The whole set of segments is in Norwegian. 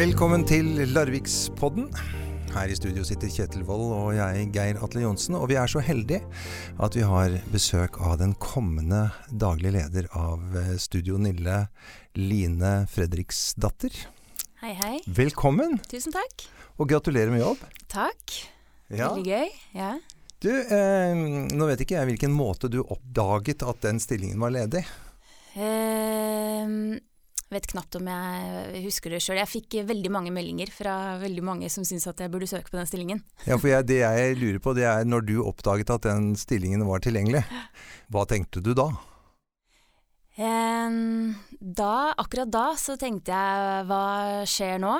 Velkommen til Larvikspodden. Her i studio sitter Kjetil Wold og jeg, Geir Atle Johnsen. Og vi er så heldige at vi har besøk av den kommende daglig leder av eh, Studio Nille, Line Fredriksdatter. Hei, hei. Velkommen, Tusen takk. og gratulerer med jobb. Takk. Ja. Veldig gøy. Ja. Du, eh, nå vet ikke jeg hvilken måte du oppdaget at den stillingen var ledig. Ehm, vet knapt om jeg husker det sjøl. Jeg fikk veldig mange meldinger fra veldig mange som syntes at jeg burde søke på den stillingen. Ja, for jeg, Det jeg lurer på, det er når du oppdaget at den stillingen var tilgjengelig. Hva tenkte du da? Da, akkurat da, så tenkte jeg hva skjer nå?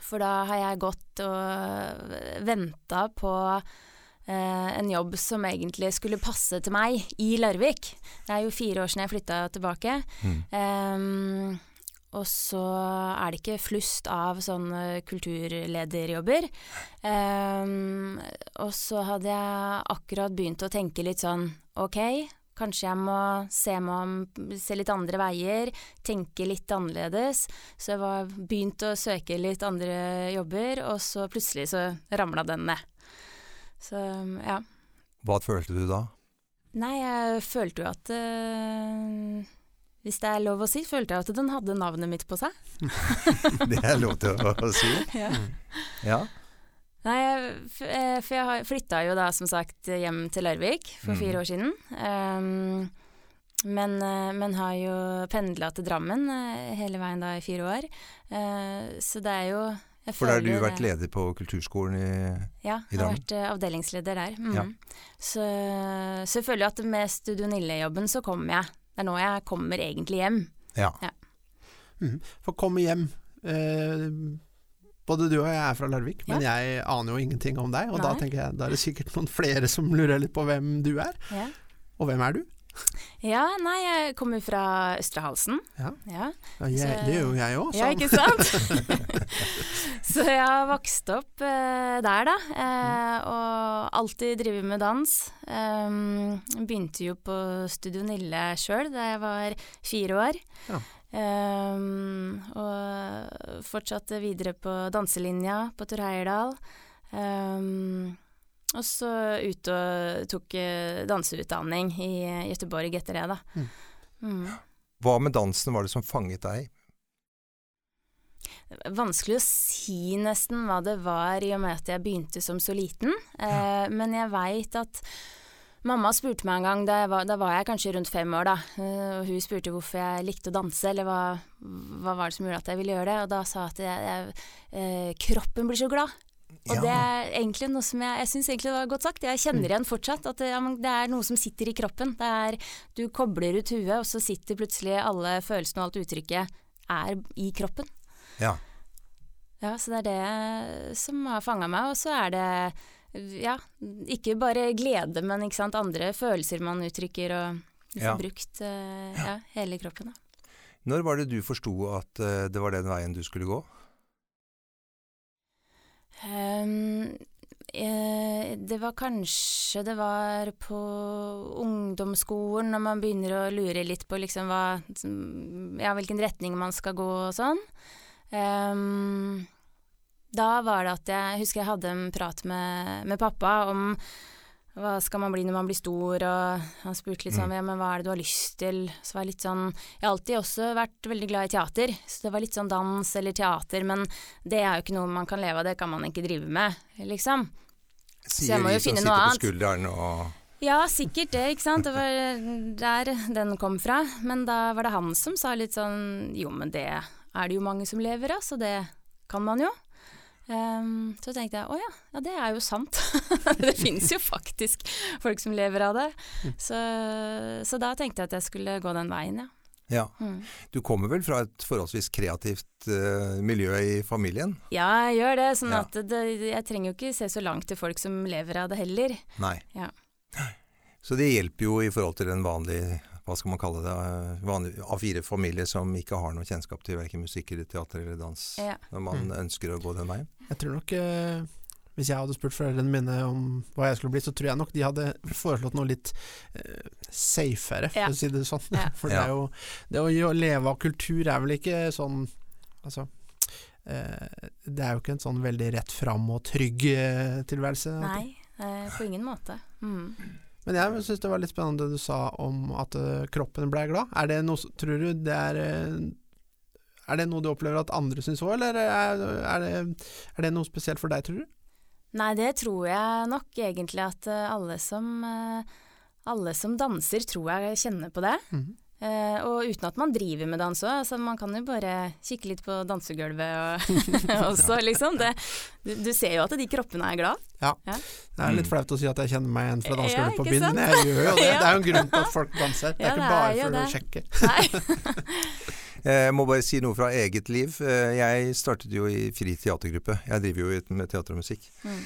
For da har jeg gått og venta på en jobb som egentlig skulle passe til meg i Larvik. Det er jo fire år siden jeg flytta tilbake. Mm. Ehm, og så er det ikke flust av sånne kulturlederjobber. Ehm, og så hadde jeg akkurat begynt å tenke litt sånn ok, kanskje jeg må se, om, se litt andre veier, tenke litt annerledes. Så jeg var begynt å søke litt andre jobber, og så plutselig så ramla den ned. Så ja. Hva følte du da? Nei, jeg følte jo at øh, Hvis det er lov å si, følte jeg at den hadde navnet mitt på seg. Det er lov til å, å si. Ja. Ja. Nei, jeg, eh, for jeg flytta jo da som sagt hjem til Larvik for Mm. fire år siden. Um, men, eh, men har jo pendla til Drammen hele veien da i fire år. Uh, så det er jo jeg For da har du vært det- leder på kulturskolen i Ja, i jeg har Drammen. vært eh, avdelingsleder der. Mm. Ja. Så, så jeg føler jo at med Studio Nille-jobben så kommer jeg. Det er nå jeg kommer egentlig hjem. Ja. Mhm. For komme hjem eh, Både du og jeg er fra Larvik, men jeg aner jo ingenting om deg. Og da tenker jeg, da er det sikkert noen flere som lurer litt på hvem du er. Ja. Og hvem er du? Ja, nei, jeg kommer fra Østre Halsen. Ja. Ja, Ja, jeg, det gjør jo jeg òg. ja ikke sant? så jeg har vokst opp eh, der, da. Eh, og alltid drevet med dans. Um, begynte jo på Studio Nille sjøl da jeg var fire år. Ja. Um, og fortsatte videre på danselinja på Tor Heyerdahl. Um, og så ut og tok eh, danseutdanning i Göteborg etter det, da. Mm. Mm. Hva med dansen var det som fanget deg? Vanskelig å si nesten hva det var, i og med at jeg begynte som så liten. Eh, men jeg veit at Mamma spurte meg en gang, da, jeg var, da var jeg kanskje rundt fem år, da. eh, og hun spurte hvorfor jeg likte å danse, eller hva, hva var det som gjorde at jeg ville gjøre det. Og da sa jeg at jeg, jeg, eh, kroppen blir så glad. Og Ja. det er egentlig noe som jeg, jeg syns egentlig var godt sagt. Jeg kjenner igjen fortsatt at det, det er noe som sitter i kroppen. Det er, du kobler ut huet, og så sitter plutselig alle følelsene og alt uttrykket er i kroppen. Ja. Ja, så det er det som har fanga meg. Og så er det ja, ikke bare glede, men ikke sant, andre følelser man uttrykker og liksom Ja. brukt eh, ja, hele kroppen. Da. Når var det du forsto at eh, det var den veien du skulle gå? Ehm, eh, det var kanskje det var på ungdomsskolen, når man begynner å lure litt på liksom hva Ja, hvilken retning man skal gå og sånn. Um, da var det at jeg husker jeg hadde en prat med, med pappa om hva skal man bli når man blir stor, og han spurte litt sånn Mm. ja, men hva er det du har lyst til? Så var jeg litt sånn Jeg har alltid også vært veldig glad i teater, så det var litt sånn dans eller teater, men det er jo ikke noe man kan leve av, det kan man ikke drive med, liksom. Sier jeg må jo som finne sitter noe på annet. skulderen og Ja, sikkert det, ikke sant. Det var der den kom fra. Men da var det han som sa litt sånn jo, men det er det jo mange som lever av, så det kan man jo. Ehm, så tenkte jeg å ja, ja det er jo sant. det fins jo faktisk folk som lever av det. Så, så da tenkte jeg at jeg skulle gå den veien, ja. Ja. Mm. Du kommer vel fra et forholdsvis kreativt uh, miljø i familien? Ja, jeg gjør det. Sånn Ja. at det, jeg trenger jo ikke se så langt til folk som lever av det heller. Nei. Ja. Så det hjelper jo i forhold til en vanlig hva skal man kalle det, eh, vanlig A4-familie som ikke har noe kjennskap til verken musikk eller teater eller dans, Ja. når man ønsker å gå den veien. Jeg tror nok eh, Hvis jeg hadde spurt foreldrene mine om hva jeg skulle bli, så tror jeg nok de hadde foreslått noe litt eh, safere, for Ja. å si det sånn. Ja. For det er jo Det å leve av kultur er vel ikke sånn Altså, eh, det er jo ikke en sånn veldig rett fram og trygg eh, tilværelse. Nei, eh, på ingen måte. Mm. Men jeg syns det var litt spennende det du sa om at uh, kroppen ble glad. Er det noe, tror du det er uh, Er det noe du opplever at andre syns òg, eller er, er, det, er, det, noe spesielt for deg, tror du? Nei, det tror jeg nok egentlig at uh, alle som alle som danser, tror jeg kjenner på det. Mm -hmm. Uh, og uten at man driver med dans òg, altså man kan jo bare kikke litt på dansegulvet og også, liksom. Det, du, du, ser jo at de kroppene er glad. Ja. ja. Det er litt flaut å si at jeg kjenner meg igjen fra dansegulvet ja, på byen, men jeg gjør jo det. Det er jo en grunn til at folk danser. Det er ikke bare for å sjekke. Jeg må bare si noe fra eget liv. Eh, jeg startet jo i Fri teatergruppe. Jeg driver jo med teater og musikk. Mm.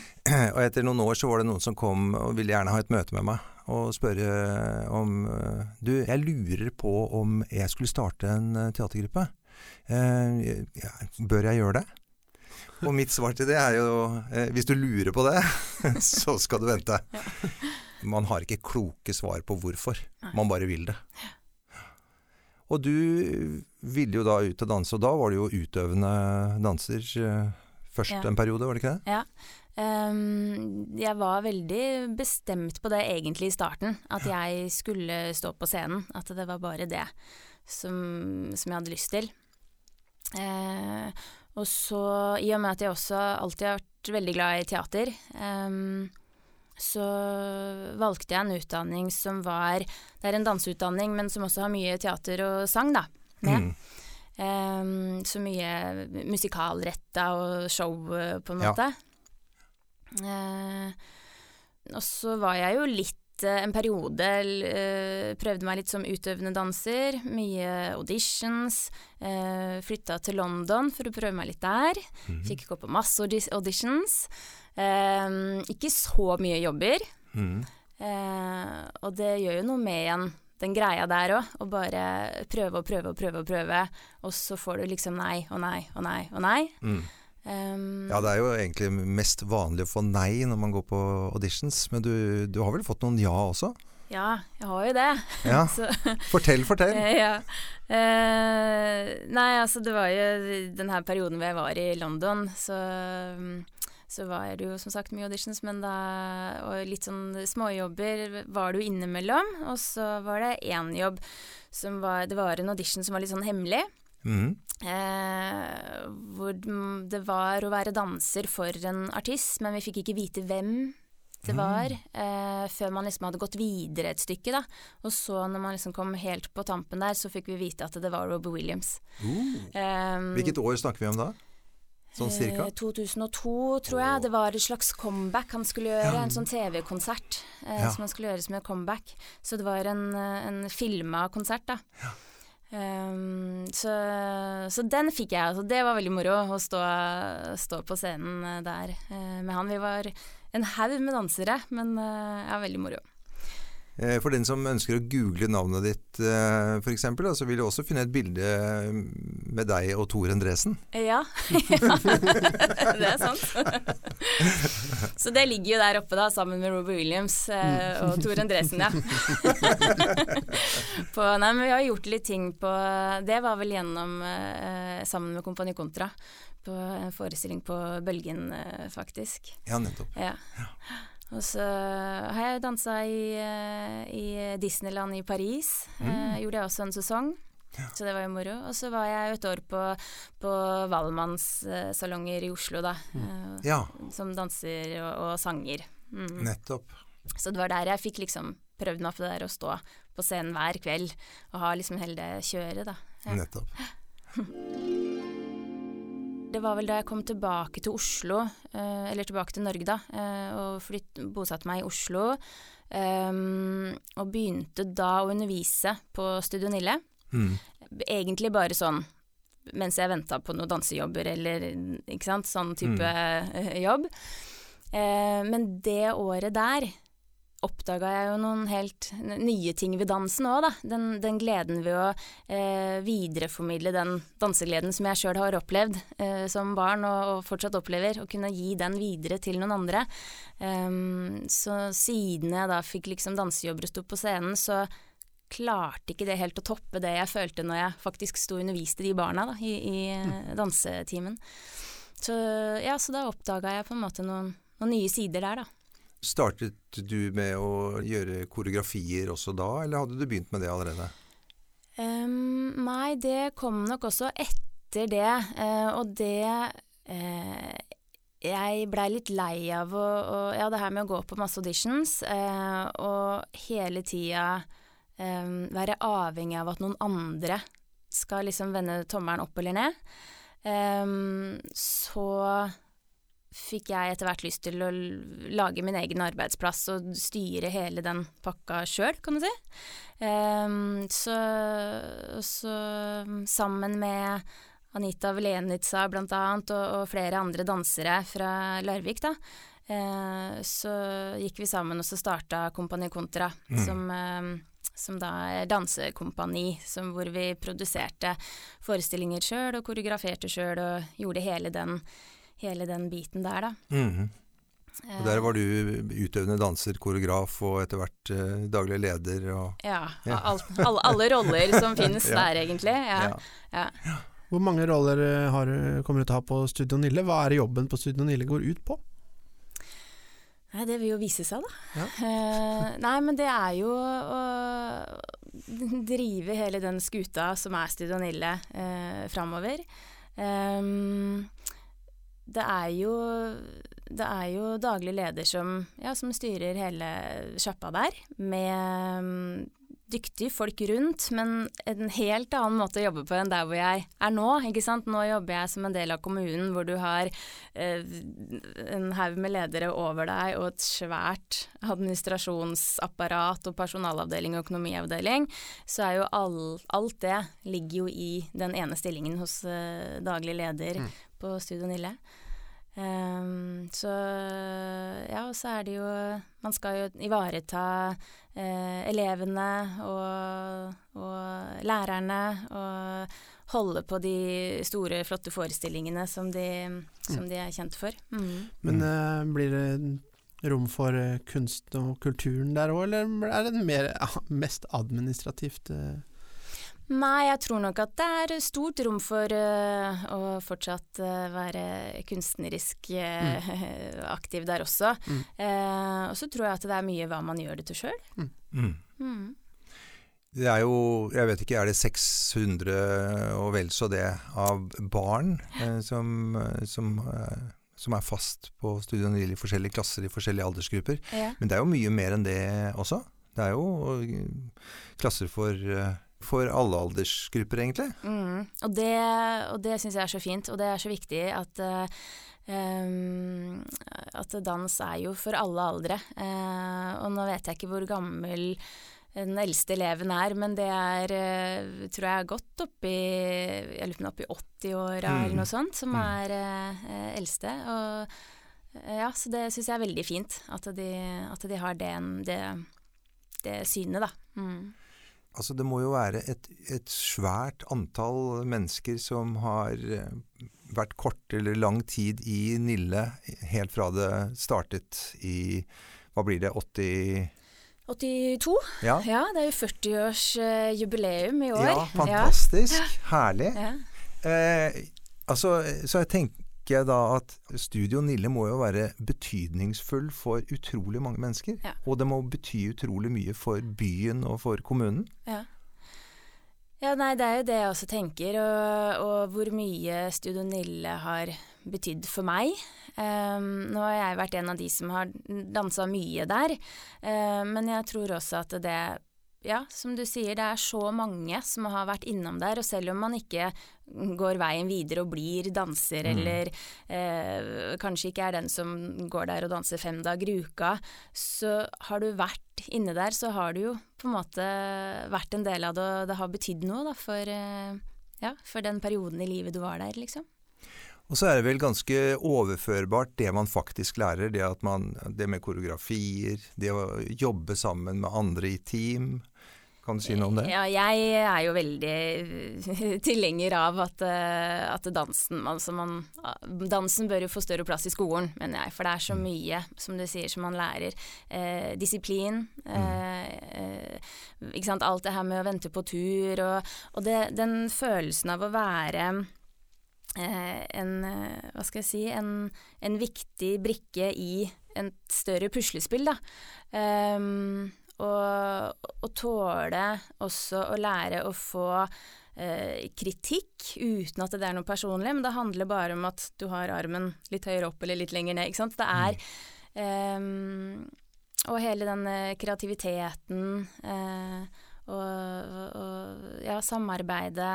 Og etter noen år så var det noen som kom og ville gjerne ha et møte med meg og spørre om Du, jeg lurer på om jeg skulle starte en eh, teatergruppe. Eh, bør jeg gjøre det? Og mitt svar til det er jo eh, hvis du lurer på det, så skal du vente. Man har ikke kloke svar på hvorfor. Man bare vil det. Og du ville jo da ut og danse, og da var du jo utøvende danser først ja. en periode, var det ikke det? Ja. Um, jeg var veldig bestemt på det egentlig i starten, at jeg skulle stå på scenen. At det var bare det som, som jeg hadde lyst til. Uh, og så, i og med at jeg også alltid har vært veldig glad i teater, um, så valgte jeg en utdanning som var Det er en danseutdanning, men som også har mye teater og sang, da. Med. Mm. Um, så mye musikalretta og show, på en måte. Ja. Uh, og så var jeg jo litt eh, en periode eh, prøvde meg litt som utøvende danser. Mye auditions. Eh, flytta til London for å prøve meg litt der. Mm. Fikk gå på masse auditions. Eh, ikke så mye jobber. Mm. Eh, og det gjør jo noe med igjen den greia der òg. Å bare prøve og prøve og prøve og prøve, og så får du liksom nei og nei og nei og nei. Mm. Um, ja, det er jo egentlig mest vanlig å få nei når man går på auditions, men du, du har vel fått noen ja også? Ja, jeg har jo det. Ja. fortell, fortell. ja. Uh, nei, altså det var jo den her perioden hvor jeg var i London, så, så var det jo som sagt mye auditions, men da Og litt sånn småjobber var det jo innimellom. Og så var det én jobb som var Det var en audition som var litt sånn hemmelig. Mm. Eh, hvor det var å være danser for en artist, men vi fikk ikke vite hvem det mm. var, eh, før man liksom hadde gått videre et stykke. da. Og så når man liksom kom helt på tampen der, så fikk vi vite at det var Robbie Williams. Uh. eh, Hvilket år snakker vi om da? Sånn cirka? 2002, eh, tror jeg. Det var et slags comeback han skulle gjøre. Ja. En sånn TV-konsert eh, ja. som han skulle gjøre som et comeback. Så det var en, en filma konsert, da. Ja. Um, så, så, den fikk jeg. Altså, det var veldig moro å stå, stå på scenen eh, der eh, med han. Vi var en haug med dansere, men ja, veldig moro. Eh, for den som ønsker å google navnet ditt eh, f.eks., så vil du også finne et bilde med deg og Tor Endresen. Ja, ja. det er sant. Så det ligger jo der oppe da, sammen med Robert Williams eh, og Tor Endresen, ja. På, nei, men vi har gjort litt ting på Det var vel gjennom sammen med Kompani Kontra. På en forestilling på Bølgen, faktisk. Ja, nettopp. Ja. ja. Og så har jeg dansa i, eh, i, Disneyland i Paris. Mm. Eh, gjorde jeg også en sesong. Ja. Så det var jo moro. Og så var jeg et år på, på Valmannssalonger i Oslo, da. Mm. Eh, ja. Som danser og, og sanger. Mm. Nettopp. Så det var der jeg fikk liksom prøvd meg på det der å stå på scenen hver kveld og ha liksom hele det kjøret, da. Ja. Nettopp. det var vel da jeg kom tilbake til Oslo, eh, eller tilbake til Norge, da, eh, og flytt, bosatte meg i Oslo. Um, og begynte da å undervise på Studio Nille. Mm. Egentlig bare sånn mens jeg venta på noen dansejobber eller ikke sant, sånn type mm. jobb. Eh, men det året der oppdaga jeg jo noen helt nye ting ved dansen òg, da. Den, den, gleden ved å eh, videreformidle den dansegleden som jeg sjøl har opplevd eh, som barn og, og, fortsatt opplever, og kunne gi den videre til noen andre. Um, så siden jeg da fikk liksom dansejobber og sto på scenen, så klarte ikke det helt å toppe det jeg følte når jeg faktisk sto og underviste de barna da, i, i Mm. dansetimen. Så ja, så da oppdaga jeg på en måte noen, noen nye sider der, da. Startet du med å gjøre koreografier også da, eller hadde du begynt med det allerede? Um, nei, det kom nok også etter det, Uh, og det uh, Jeg blei litt lei av å, og, Ja, det her med å gå på masse auditions uh, og hele tida um, være avhengig av at noen andre skal liksom vende tommelen opp eller ned. Um, så fikk jeg etter hvert lyst til å lage min egen arbeidsplass og styre hele den pakka sjøl, kan du si. Um, så, så sammen med Anita Velenitsa blant annet, og, og flere andre dansere fra Larvik, da, eh, så gikk vi sammen og så starta Kompani Kontra, Mm. som, eh, som da er dansekompani, som, hvor vi produserte forestillinger sjøl og koreograferte sjøl og gjorde hele den, hele den biten der, da. Mhm. Og der var du utøvende danser, koreograf og etter hvert eh, daglig leder og Ja, Ja. All, alle, alle roller som finnes Ja. der, egentlig. Ja. ja. Ja. Hvor mange roller eh, har, kommer du til å ha på Studio Nille? Hva er jobben på Studio Nille går ut på? Nei, det vil jo vise seg, da. Ja. Eh, nei, men det er jo å drive hele den skuta som er Studio Nille eh, framover. Ehm, det er jo det er jo daglig leder som, ja, som styrer hele sjappa der, med mm, dyktige folk rundt, men en helt annen måte å jobbe på enn der hvor jeg er nå. ikke sant? Nå jobber jeg som en del av kommunen, hvor du har eh, en haug med ledere over deg og et svært administrasjonsapparat og personalavdeling og økonomiavdeling. Så er jo all, alt det ligger jo i den ene stillingen hos eh, daglig leder Mm. På Studio Nille. Um, så ja, og så er det jo Man skal jo ivareta eh, elevene og, og lærerne og holde på de store, flotte forestillingene som de, som de er kjent for. Mm. Men uh, blir det rom for eh, kunst og kulturen der òg, eller er det mer, mest administrativt? eh? Nei, jeg tror nok at det er stort rom for uh, å fortsatt uh, være kunstnerisk eh, aktiv der også. Mm. Eh, og så tror jeg at det er mye hva man gjør det til sjøl. Mm. Mm. Det er jo, jeg vet ikke, er det 600 og vel så det av barn eh, som, som, eh, som er fast på Studio Nille i forskjellige klasser i forskjellige aldersgrupper. Ja. Men det er jo mye mer enn det også. Det er jo klasser for, eh, for alle aldersgrupper, egentlig. Mm. Og det, og det syns jeg er så fint, og det er så viktig at em, at dans er jo for alle aldre. Uh, og nå vet jeg ikke hvor gammel den eldste eleven er, men det er, uh, tror jeg er godt oppi Jeg lurer på er oppi 80-åra Mm. eller noe sånt, som Mm. er uh, eldste. Og ja, så det syns jeg er veldig fint, at de, at de har det, det, det synet, da. Mm. Altså Det må jo være et, et svært antall mennesker som har eh, vært kort eller lang tid i Nille helt fra det startet i Hva blir det? 80 82? Ja, Ja, det er jo 40-årsjubileum i år. ja fantastisk. Herlig. Ja. Eh, altså, så jeg tenker jeg da at Studio Nille må jo være betydningsfull for utrolig mange mennesker. Ja. Og det må bety utrolig mye for byen og for kommunen. Ja. ja, nei, det er jo det jeg også tenker, og, og hvor mye Studio Nille har betydd for meg. Um, nå har jeg vært en av de som har dansa mye der, uh, men jeg tror også at det ja, som du sier, det er så mange som har vært innom der, og selv om man ikke går veien videre og blir danser, Mm. eller eh, kanskje ikke er den som går der og danser fem dager i uka, så har du vært inne der, så har du jo på en måte vært en del av det, og det har betydd noe da, for, eh, ja, for den perioden i livet du var der, liksom. Og så er det vel ganske overførbart det man faktisk lærer. Det, at man, det med koreografier, det å jobbe sammen med andre i team. Kan du si noe om det? Ja, jeg er jo veldig tilhenger av at, eh, at dansen altså man, Dansen bør jo få større plass i skolen, mener jeg. For det er så Mm. mye, som du sier, som man lærer. Eh, disiplin. Eh, eh, ikke sant. Alt det her med å vente på tur, og, og det, den følelsen av å være eh, en eh, Hva skal jeg si en, en viktig brikke i et større puslespill, da. Um, og, og tåle også å lære å få eh, kritikk uten at det er noe personlig, men det handler bare om at du har armen litt høyere opp eller litt lenger ned. Ikke sant? Det er eh, Og hele den eh, kreativiteten eh, og, og ja, samarbeidet.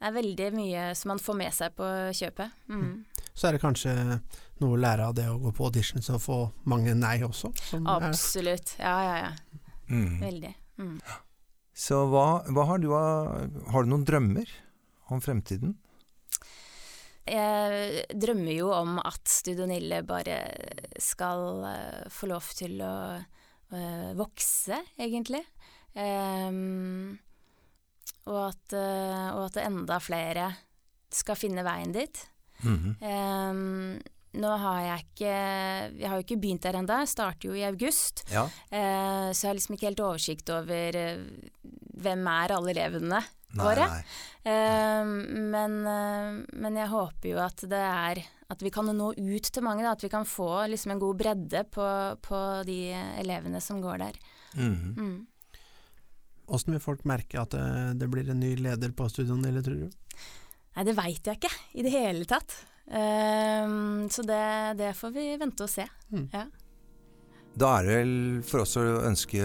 Det er veldig mye som man får med seg på kjøpet. Mm. Så er det kanskje noe å lære av det å gå på auditions og få mange nei også? som er- Absolutt. Ja, ja, ja. Mm. Veldig. Mm. Så hva, hva har du av Har du noen drømmer om fremtiden? Jeg drømmer jo om at Studio Nille bare skal eh, få lov til å eh, vokse, egentlig. Um, og, at, eh, og at enda flere skal finne veien dit. Mhm. um, nå har jeg ikke Jeg har jo ikke begynt der ennå, starter jo i august. Ja. Uh, så jeg har liksom ikke helt oversikt over uh, hvem er alle elevene Nei, våre. nei. Eh, men, eh, men jeg håper jo at det er At vi kan nå ut til mange. Da, at vi kan få liksom en god bredde på, på de elevene som går der. Mhm. Mm. Åssen vil folk merke at det, det blir en ny leder på studioen, eller tror du? Nei, det veit jeg ikke i det hele tatt. Um, så det, det får vi vente og se. Mm. Ja. Da er det vel for oss å ønske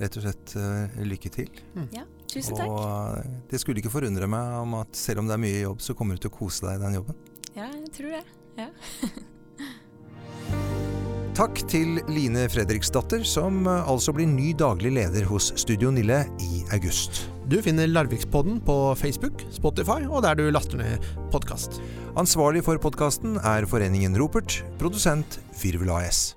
rett og slett uh, lykke til. ja. Tusen takk. Og eh, det skulle ikke forundre meg om at selv om det er mye jobb, så kommer du til å kose deg i den jobben. Ja, jeg tror det. Ja. Takk til Line Fredriksdatter, som eh, altså blir ny daglig leder hos Studio Nille i august. Du finner Larvikspodden på Facebook, Spotify og der du laster ned podkast. Ansvarlig for podkasten er Foreningen Ropert, produsent Firvel AS.